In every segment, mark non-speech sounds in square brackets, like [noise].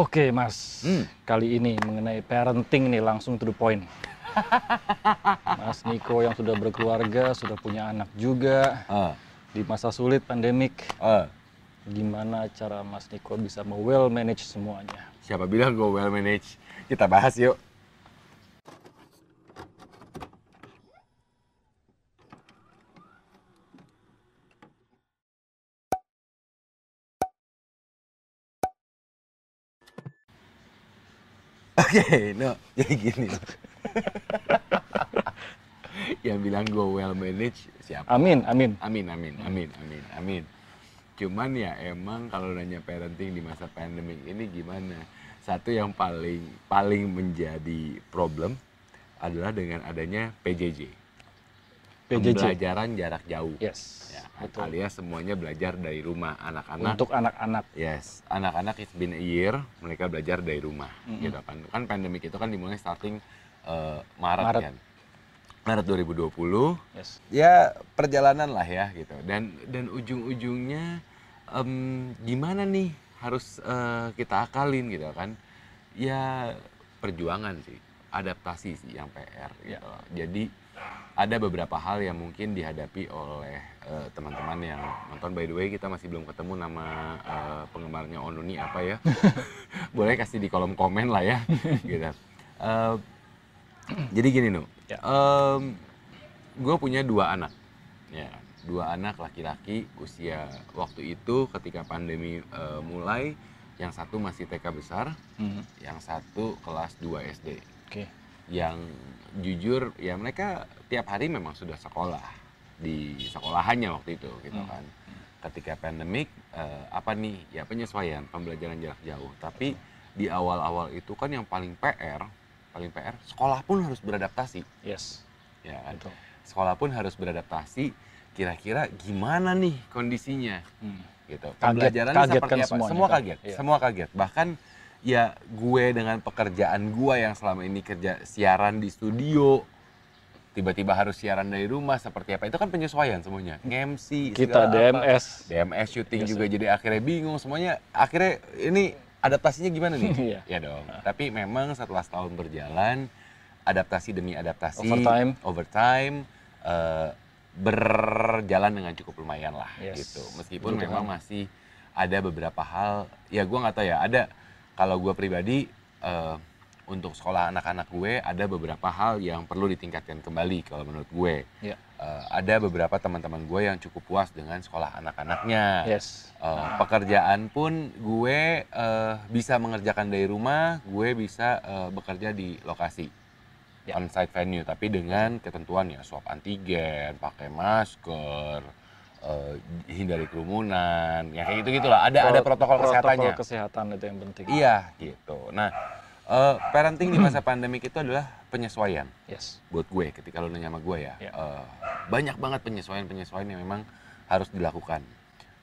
Oke Mas, Hmm. kali ini mengenai parenting nih langsung to the point. [laughs] Mas Niko yang sudah berkeluarga, sudah punya anak juga Ah, di masa sulit pandemik, ah. gimana cara Mas Niko bisa well manage semuanya? Siapa bilang gue well manage? Kita bahas yuk. Oke, no, jadi gini. Yang bilang gue well manage siapa? Amin, amin. Amin, amin, amin, amin, amin. Cuman ya emang kalau nanya parenting di masa pandemi ini gimana? Satu yang paling paling menjadi problem adalah dengan adanya PJJ. PJJ. Pembelajaran jarak jauh. Yes, Ya, betul. alias semuanya belajar dari rumah anak-anak. Untuk anak-anak. Yes, anak-anak it's been a year mereka belajar dari rumah, Mm-mm. gitu kan. Kan pandemik itu kan dimulai starting eh, Maret, Maret. kan. Maret 2020 Yes. ya perjalanan lah ya gitu dan dan ujung-ujungnya em, gimana nih harus eh, kita akalin gitu kan ya perjuangan sih adaptasi sih yang PR gitu jadi ada beberapa hal yang mungkin dihadapi oleh eh, teman-teman yang nonton. By the way kita masih belum ketemu nama eh, penggemarnya Onuni apa ya? [laughs] Boleh kasih di kolom komen lah ya [laughs] gitu. Eh, jadi gini nu. Ya. gue punya dua anak. Ya dua anak laki-laki usia waktu itu ketika pandemi eh, mulai. Yang satu masih TK besar. Hmm, yang satu kelas 2 SD Oke. Yang jujur ya mereka tiap hari memang sudah sekolah di sekolahannya waktu itu gitu Hmm. kan ketika pandemik eh, apa nih ya penyesuaian pembelajaran jarak jauh tapi di awal-awal itu kan yang paling PR paling PR sekolah pun harus beradaptasi Yes. ya kan Betul. sekolah pun harus beradaptasi kira-kira gimana nih kondisinya Hmm. gitu. Kaget- Pembelajarannya kaget seperti kan apa? Semua kan? kaget, Iya. semua kaget. Bahkan ya gue dengan pekerjaan gue yang selama ini kerja siaran di studio, tiba-tiba harus siaran dari rumah seperti apa? Itu kan penyesuaian semuanya. MC, Kita segala apa. DMS. DMS syuting Biasa. juga jadi akhirnya bingung semuanya. Akhirnya ini adaptasinya gimana nih? [laughs] Iya. ya dong. Tapi memang setelah setahun berjalan, adaptasi demi adaptasi, Overtime. overtime, eh, berjalan dengan cukup lumayan lah Yes. gitu. Meskipun Betul. memang masih ada beberapa hal, ya gue nggak tahu ya. Ada kalau gue pribadi eh, untuk sekolah anak-anak gue ada beberapa hal yang perlu ditingkatkan kembali kalau menurut gue. Iya. Eh, ada beberapa teman-teman gue yang cukup puas dengan sekolah anak-anaknya. Yes. Eh, pekerjaan pun gue eh, bisa mengerjakan dari rumah, gue bisa eh, bekerja di lokasi Ya. on-site venue, tapi dengan ketentuan ya swab antigen, pakai masker, eh, hindari kerumunan, ya kayak gitu gitulah. Ada ada protokol, kesehatannya. Protokol kesehatan itu yang penting. Iya gitu. Nah, eh, parenting di masa [clears throat] pandemik itu adalah penyesuaian Yes. buat gue ketika lo nanya sama gue ya, Ya. eh, banyak banget penyesuaian-penyesuaian yang memang harus dilakukan.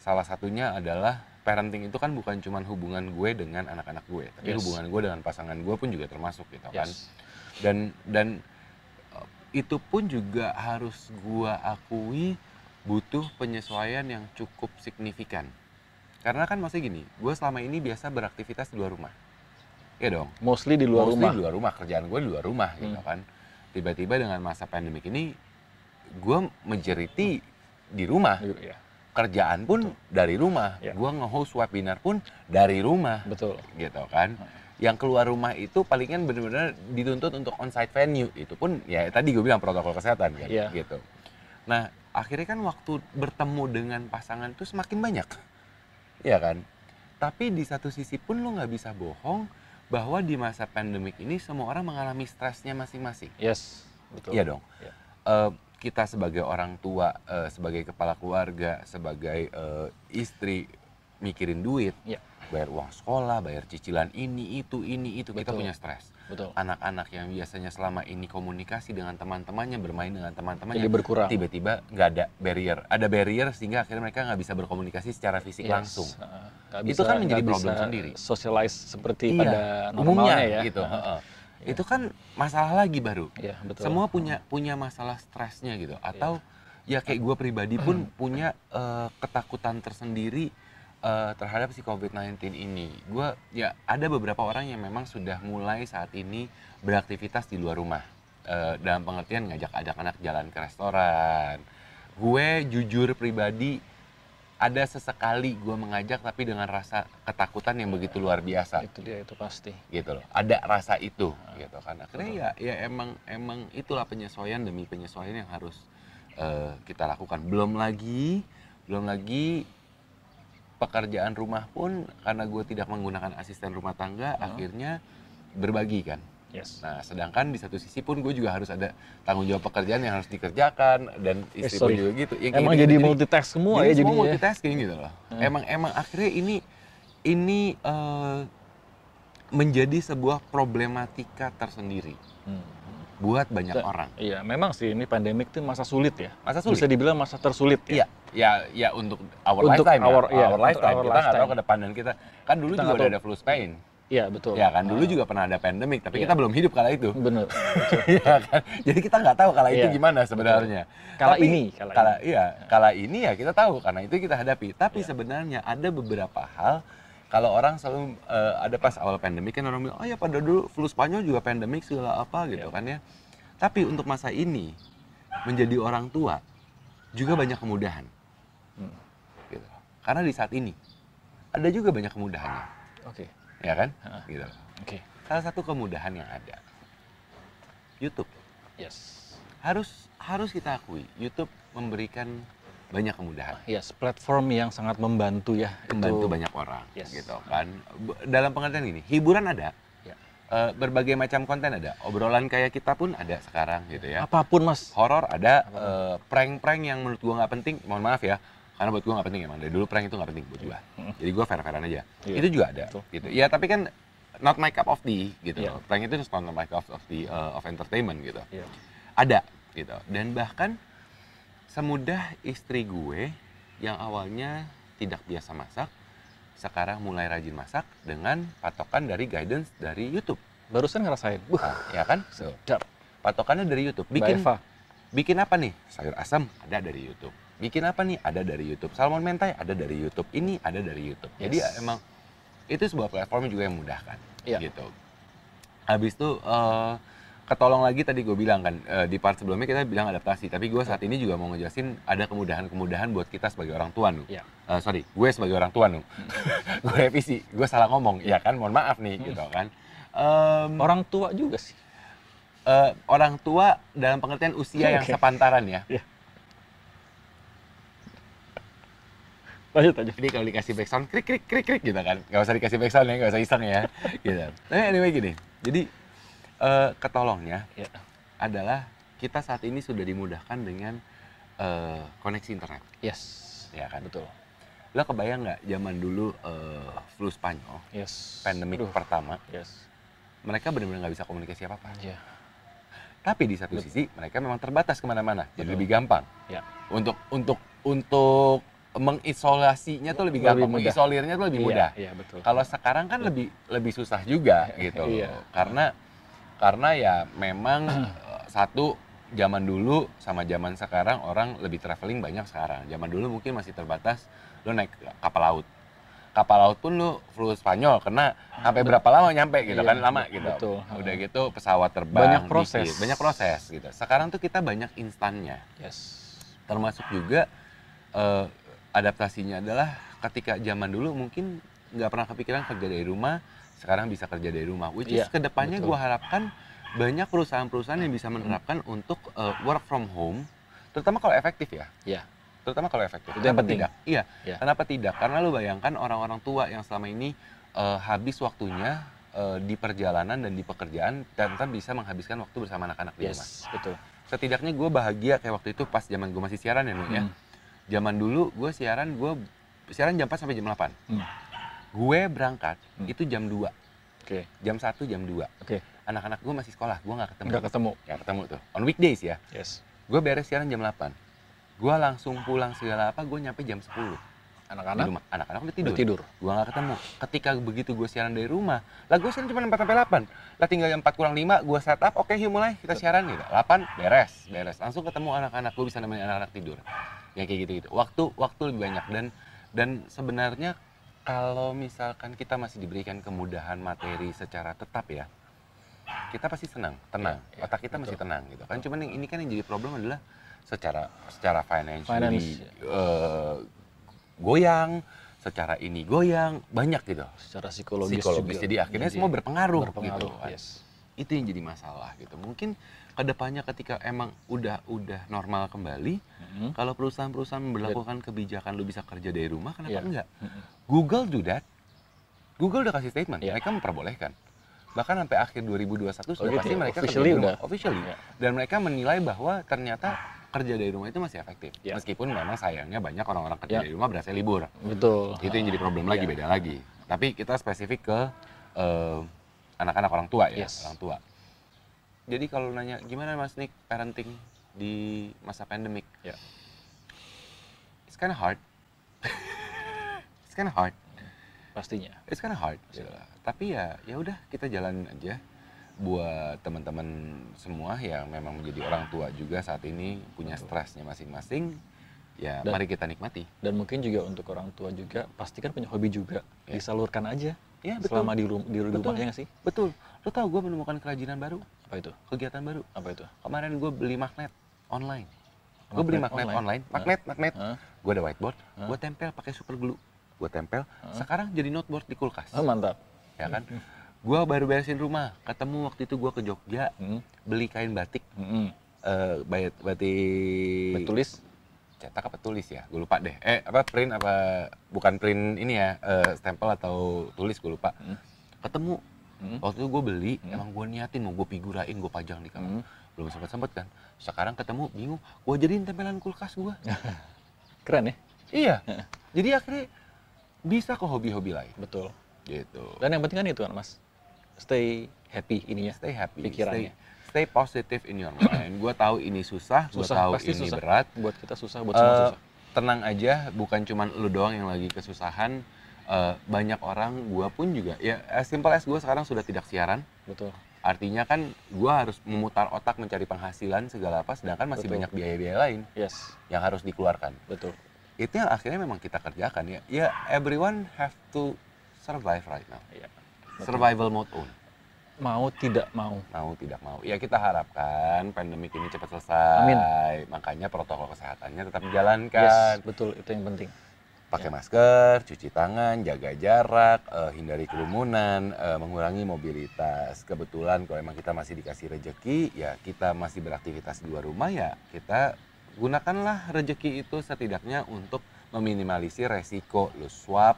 Salah satunya adalah parenting itu kan bukan cuma hubungan gue dengan anak-anak gue, tapi Yes. hubungan gue dengan pasangan gue pun juga termasuk gitu kan. Yes. Dan dan eh, itu pun juga harus gue akui butuh penyesuaian yang cukup signifikan. Karena kan maksudnya gini, gue selama ini biasa beraktivitas di luar rumah. Iya dong. Mostly di luar Mostly rumah. di luar rumah kerjaan gue di luar rumah gitu Hmm. kan tiba-tiba dengan masa pandemik ini gue majority di rumah Iya. kerjaan pun dari rumah Ya. gue nge-host webinar pun dari rumah Betul. gitu kan yang keluar rumah itu palingan benar-benar dituntut untuk onsite venue itu pun ya tadi gue bilang protokol kesehatan kan Iya. gitu nah akhirnya kan waktu bertemu dengan pasangan itu semakin banyak ya kan tapi di satu sisi pun lo nggak bisa bohong bahwa di masa pandemik ini semua orang mengalami stresnya masing-masing Yes. Betul. Iya dong. Iya. Eh, kita sebagai orang tua, eh, sebagai kepala keluarga, sebagai eh, istri mikirin duit, Iya. bayar uang sekolah, bayar cicilan ini itu ini itu kita Betul. punya stres. Anak-anak yang biasanya selama ini komunikasi dengan teman-temannya, bermain dengan teman-temannya, Jadi berkurang. tiba-tiba nggak ada barrier. Ada barrier sehingga akhirnya mereka nggak bisa berkomunikasi secara fisik Yes. langsung. Uh, nggak Itu kan menjadi nggak problem bisa sendiri. Socialize seperti Iya, pada Umumnya normalnya ya. gitu. Uh, heeh. Iya. Itu kan masalah lagi baru. Iya, betul. semua punya punya masalah stresnya gitu atau ya kayak gue pribadi pun punya eh, ketakutan tersendiri eh, terhadap si COVID-19 ini. Gue ya ada beberapa orang yang memang sudah mulai saat ini beraktivitas di luar rumah. Eh, dalam pengertian ngajak ajak anak jalan ke restoran. Gue jujur pribadi ada sesekali gue mengajak tapi dengan rasa ketakutan yang begitu luar biasa Itu dia itu pasti. gitu loh. Ada rasa itu gitu kan. Akhirnya ya ya emang emang itulah penyesuaian demi penyesuaian yang harus eh, kita lakukan. Belum lagi belum lagi pekerjaan rumah pun karena gue tidak menggunakan asisten rumah tangga Hmm. akhirnya berbagi kan. Yes. Nah, sedangkan di satu sisi pun gue juga harus ada tanggung jawab pekerjaan yang harus dikerjakan dan istri pun sorry. juga gitu. Ya, Emang gitu. jadi multitask semua Jadi ya semua jadinya. ya. multitasking gitu loh. Hmm. Emang emang akhirnya ini ini eh, menjadi sebuah problematika tersendiri Hmm. buat banyak orang. Iya, memang sih ini pandemik itu masa sulit ya. Masa sulit. Bisa dibilang masa tersulit Iya, ya. ya ya untuk our Untuk lifetime ya. our- iya, our untuk lifetime. our kita nggak tahu ke depan dan kita kan dulu Kita juga udah ada flu Spain. Iya, betul. Ya kan dulu Ah, juga pernah ada pandemik, tapi Iya. kita belum hidup kala itu. bener. [laughs] Iya kan? Jadi kita nggak tahu kala itu Iya, gimana sebenarnya. Kala Tapi ini, kala kala ini. iya, kala ini ya kita tahu karena itu kita hadapi. Tapi Iya. sebenarnya ada beberapa hal kalau orang selalu eh, ada pas awal pandemik kan orang bilang, "Oh ya pada dulu flu Spanyol juga pandemik segala apa gitu Iya. kan ya." Tapi untuk masa ini menjadi orang tua juga banyak kemudahan. Hmm. Gitu. Karena di saat ini ada juga banyak kemudahannya, Oke. ya kan? Ah. Gitu. Oke. Salah satu kemudahan yang ada YouTube Yes. harus harus kita akui YouTube memberikan banyak kemudahan Yes, platform yang sangat membantu ya. membantu Itu- banyak orang Yes. gitu kan dalam pengertian ini hiburan ada Ya. eh, berbagai macam konten ada obrolan kayak kita pun ada sekarang gitu ya Apa pun mas. horor ada eh, prank-prank yang menurut gua nggak penting mohon maaf ya karena buat gua nggak penting emang dari dulu prank itu nggak penting buat gua Mm. jadi gua fair-fairan aja Iya, itu juga ada betul. gitu ya tapi kan not my cup of tea gitu Iya. loh. prank itu not my cup of tea uh, of entertainment gitu Iya. ada gitu dan bahkan semudah istri gue yang awalnya tidak biasa masak sekarang mulai rajin masak dengan patokan dari guidance dari YouTube Barusan ngerasain. Wah, Nah, ya kan so, sedap. patokannya dari YouTube bikin bikin apa nih sayur asam ada dari YouTube bikin apa nih? Ada dari YouTube. Salmon mentai ada dari YouTube. Ini ada dari YouTube. Jadi Yes. emang itu sebuah platform juga yang memudahkan Iya. gitu. Habis itu eh, ketolong lagi tadi gue bilang kan? Eh, di part sebelumnya kita bilang adaptasi. Tapi gue saat ini juga mau ngejelasin ada kemudahan-kemudahan buat kita sebagai orang tua nih Iya. Eh, sorry gue sebagai orang tua nih [laughs] gue revisi. Gue salah ngomong. Ya kan? Mohon maaf nih Hmm. gitu kan? Em, Orang tua juga sih. eh, orang tua dalam pengertian usia yang [laughs] Oke. sepantaran ya Lanjut aja. Jadi kalau dikasih backsound krik krik krik krik gitu kan. Gak usah dikasih backsound ya, gak usah iseng ya. [laughs] gitu. Tapi anyway gini. Jadi eh, ketolongnya Ya. adalah kita saat ini sudah dimudahkan dengan eh, koneksi internet, Yes. ya kan. Betul. Lo kebayang nggak zaman dulu eh, flu Spanyol, Yes. pandemik Aduh. pertama, Yes. mereka benar-benar nggak bisa komunikasi apa-apa. Iya. Tapi di satu Betul. sisi mereka memang terbatas ke mana-mana, jadi Betul. lebih gampang. Ya. Untuk untuk untuk mengisolasinya tuh lebih Lebih gampang, mudah. mengisolirnya tuh lebih mudah. Iya, iya, betul. Kalau sekarang kan lebih lebih susah juga gitu loh. Iya. Karena karena ya memang [clears throat] satu zaman dulu sama zaman sekarang orang lebih traveling banyak sekarang. Zaman dulu mungkin masih terbatas lo naik kapal laut. Kapal laut pun lo flu Spanyol kena sampai berapa lama nyampe gitu Iya, kan lama gitu. betul. Udah gitu pesawat terbang Banyak proses. dikit. banyak proses gitu. Sekarang tuh kita banyak instannya Yes. termasuk juga eh, adaptasinya adalah ketika zaman dulu mungkin nggak pernah kepikiran kerja dari rumah sekarang bisa kerja dari rumah which is Iya, ke depannya gue harapkan banyak perusahaan-perusahaan yang bisa menerapkan untuk eh, work from home terutama kalau efektif ya Iya. terutama kalau efektif Itu yang penting. tidak iya Iya. kenapa tidak karena lu bayangkan orang-orang tua yang selama ini eh, habis waktunya eh, di perjalanan dan di pekerjaan dan tetap bisa menghabiskan waktu bersama anak-anak di rumah Yes, betul. setidaknya gue bahagia kayak waktu itu pas zaman gue masih siaran ya Nu, ya Hmm. Zaman dulu gue siaran gue siaran jam 4 sampai jam 8 Hmm. gue berangkat Hmm. itu jam 2 Oke. jam 1 jam 2 Oke. anak-anak gue masih sekolah gue nggak ketemu. Nggak ketemu. Nggak ketemu tuh. On weekdays ya. Yes. gue beres siaran jam 8 gue langsung pulang segala apa gue nyampe jam 10 di Anak-anak anak-anak udah tidur, udah tidur. gue nggak ketemu. Ketika begitu gue siaran dari rumah lah gue siaran cuma 4 sampai 8 lah tinggal jam 4 kurang 5 gue setup oke yuk mulai. Kita siaran gitu 8 beres. Beres. Langsung ketemu anak-anak. Gue bisa nemenin anak-anak tidur yang kayak gitu gitu waktu waktu lebih banyak dan dan sebenarnya kalau misalkan kita masih diberikan kemudahan materi secara tetap ya, kita pasti senang, tenang. Ya, ya, Otak kita masih betul. tenang gitu kan. Cuman yang ini kan yang jadi problem adalah secara secara financially Finance, ya. eh, goyang, secara ini goyang, banyak gitu. Secara psikologis, Psikologis. juga. Jadi akhirnya semua berpengaruh, berpengaruh. gitu kan. Yes. Itu yang jadi masalah gitu. Mungkin ke depannya ketika emang udah udah normal kembali, Mhm. kalau perusahaan-perusahaan memperlakukan kebijakan lu bisa kerja dari rumah, kenapa Iya. enggak? Mhm. Google do that. Google udah kasih statement, Iya. mereka memperbolehkan. Bahkan sampai akhir 2021 sudah gitu pasti ya? mereka Officially kerja rumah. udah? Officially. Iya. Dan mereka menilai bahwa ternyata kerja dari rumah itu masih efektif. Iya. Meskipun memang sayangnya banyak orang-orang kerja Iya. dari rumah berasa libur. Betul. Itu yang jadi problem lagi, Iya. beda lagi. Tapi kita spesifik ke eh, anak-anak orang tua ya, Yes. orang tua. Jadi kalau nanya gimana Mas Nick parenting di masa pandemik? Ya. It's kind of hard. [laughs] It's kind of hard. Pastinya. It's kind of hard. Tapi ya ya udah kita jalanin aja. Buat teman-teman semua yang memang menjadi orang tua juga saat ini punya stresnya masing-masing, ya Dan- mari kita nikmati. Dan mungkin juga untuk orang tua juga, pastikan punya hobi juga. Ya. Disalurkan aja. Ya betul. Selama di, rum- di Betul. rumah ya nggak sih? Betul. Lo tau gue menemukan kerajinan baru, Apa itu? kegiatan baru. Apa itu? Kemarin gue beli magnet online. Gue beli Magnet online, online? magnet, magnet. Hah? Gue ada whiteboard, Hah? gue tempel pakai super glue. Gue tempel. Sekarang jadi noteboard di kulkas, Oh, mantap. ya kan? Gue baru beresin rumah, ketemu waktu itu gue ke Jogja, Hmm. beli kain batik, Hmm. eh bayat batik Betulis? cetak apa tulis ya? Gue lupa deh. Eh apa print apa bukan print ini ya, eh, stempel atau tulis gue lupa. Hmm. Ketemu Hmm. waktu itu gue beli, Hmm. emang gue niatin mau gue figurain, gue pajang di kamar. Hmm. Belum sempet sempet kan. Sekarang ketemu bingung, gue jadiin tempelan kulkas gue. [laughs] Keren ya? iya. Jadi akhirnya bisa ke hobi-hobi lain Betul. gitu. Dan yang penting kan itu kan mas, stay happy ininya. Stay happy, Pikirannya. stay, stay positive in your mind. gue tahu ini susah, gue tahu pasti ini susah. berat. Buat kita susah, buat semua Eh, susah. tenang aja, bukan cuman lu doang yang lagi kesusahan. Eh, banyak orang, gua pun juga. Ya, as simple as gue sekarang sudah tidak siaran. Betul. Artinya kan gua harus memutar otak mencari penghasilan segala apa, sedangkan masih Betul. banyak biaya-biaya lain Yes, yang harus dikeluarkan. betul. Itu yang akhirnya memang kita kerjakan ya. Ya, everyone have to survive right now. Iya. Survival mode on. Mau tidak mau. Mau tidak mau. Ya kita harapkan pandemik ini cepat selesai. Amin. Makanya protokol kesehatannya tetap Yes, dijalankan. betul. Itu yang penting. Pakai Ya. masker, cuci tangan, jaga jarak, eh, hindari kerumunan, eh, mengurangi mobilitas. Kebetulan kalau emang kita masih dikasih rejeki, ya kita masih beraktivitas di luar rumah ya kita gunakanlah rejeki itu setidaknya untuk meminimalisir resiko lu swab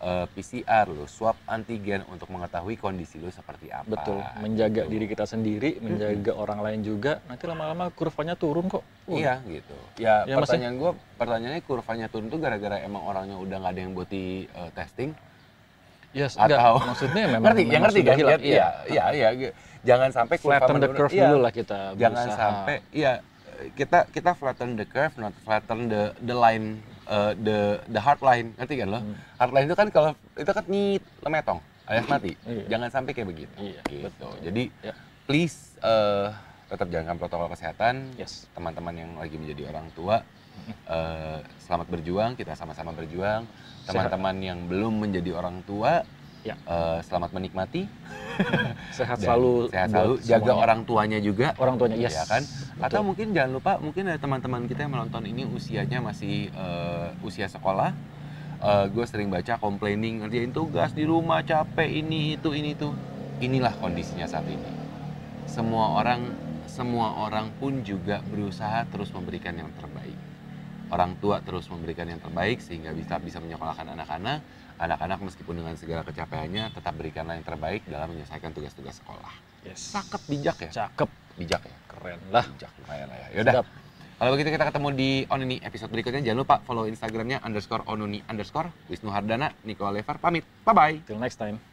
eh, PCR, lu swab antigen untuk mengetahui kondisi lu seperti apa. Betul. Menjaga gitu. diri kita sendiri, menjaga orang lain juga. Nanti lama-lama kurvanya turun kok. Uh, Iya gitu. Ya, Ya, ya. pertanyaan gue, pertanyaannya kurvanya turun tuh gara-gara emang orangnya udah nggak ada yang buat di eh, testing Yes, enggak. Atau- [laughs] Maksudnya memang ngerti, ya memang ngerti sudah kan? hilang. Iya, iya, iya. Jangan sampai kurva Flatten the curve Iya, dulu lah kita Jangan berusaha. sampai, iya, kita kita flatten the curve, not flatten the the line, uh, the the hard line, ngerti kan lo? Hmm. Hard line itu kan kalau itu kan nyit lemetong, alias mati. Iya. Jangan sampai kayak begitu. Iya, gitu. betul. Jadi Ya. please uh, tetap jalankan protokol kesehatan. Yes. Teman-teman yang lagi menjadi orang tua, uh, selamat berjuang. Kita sama-sama berjuang. Teman-teman yang belum menjadi orang tua, Ya. uh, selamat menikmati. [laughs] Sehat selalu sehat selalu jaga semuanya. orang tuanya juga orang tuanya. Yes. ya kan Betul. atau mungkin jangan lupa mungkin ada teman-teman kita yang menonton ini usianya masih eh, usia sekolah gue sering baca complaining ngerjain tugas di rumah capek ini itu ini itu inilah kondisinya saat ini semua orang semua orang pun juga berusaha terus memberikan yang terbaik orang tua terus memberikan yang terbaik sehingga bisa bisa menyekolahkan anak-anak anak-anak meskipun dengan segala kecapeannya tetap berikanlah yang terbaik dalam menyelesaikan tugas-tugas sekolah Yes. cakep bijak ya Cakep. bijak ya Keren lah. bijak lumayan lah ya yaudah Sedap. kalau begitu kita ketemu di Onuni episode berikutnya jangan lupa follow instagramnya underscore onuni underscore Wisnu Hardana Niko Levar pamit bye bye Till next time.